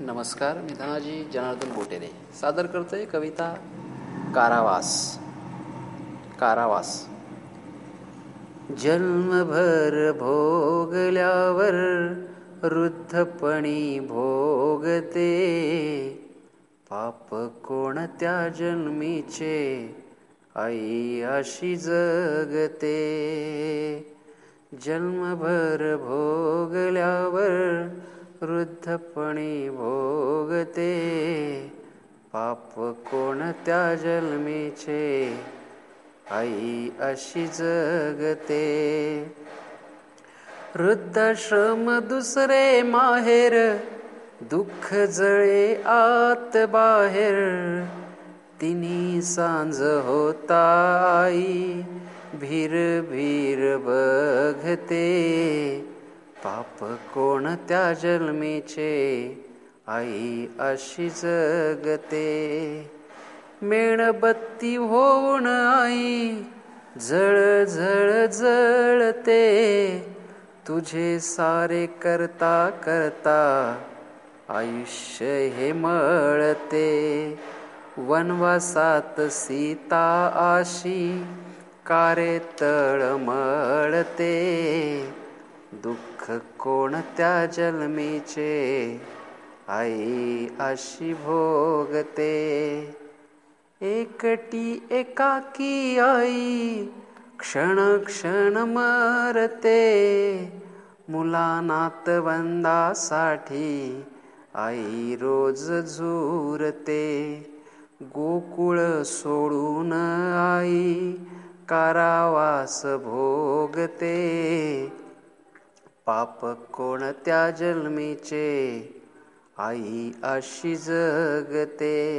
नमस्कार मी धनाजी जनार्दन बोटेरे. सादर करतोय कविता कारावास. कारावास. जन्मभर भोगल्यावर वृद्धपणी भोगते. पाप कोणत्या जन्मीचे आई अशी जगते. जन्मभर भोगल्यावर वृद्धपणी भोगते पाप कोणत्या जन्मीचे? आई अशी जगते. वृद्धाश्रम दुसरे माहेर दुःख जळे आत बाहेर. तिन्ही सांज होता आई भीर भीर बघते. पाप कोणत्या जन्मीचे? आई अशी जगते. मेणबत्ती होऊन आई जळ जळ जळते. तुझे सारे करता करता आयुष्य हे मळते. वनवासात सीता आशी कारे तळमळते दुःख कोणत्या जन्मीचे? आई अशी भोगते. एकटी एकाकी आई क्षण क्षण मरते. मुला नातवंदासाठी आई रोज झुरते. गोकुळ सोडून आई कारावास भोगते. पाप कोणत्या जन्मीचे आई अशी जगते.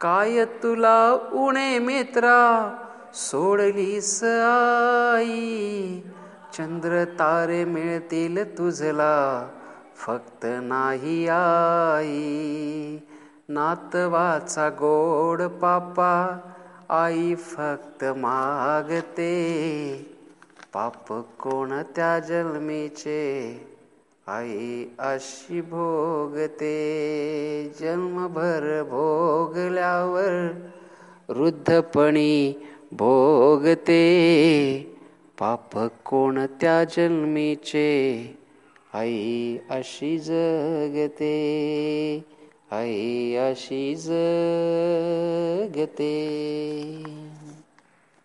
काय तुला उणे मित्रा सोडलीस आई. चंद्र तारे मिळतील तुझला फक्त नाही आई. नातवाचा गोड पापा आई फक्त मागते. पाप कोणत्या जन्मीचे आई अशी भोगते. जन्मभर भोगल्यावर वृद्धपणी भोगते. पाप कोणत्या जन्मीचे आई अशी जगते. आई अशी जगते.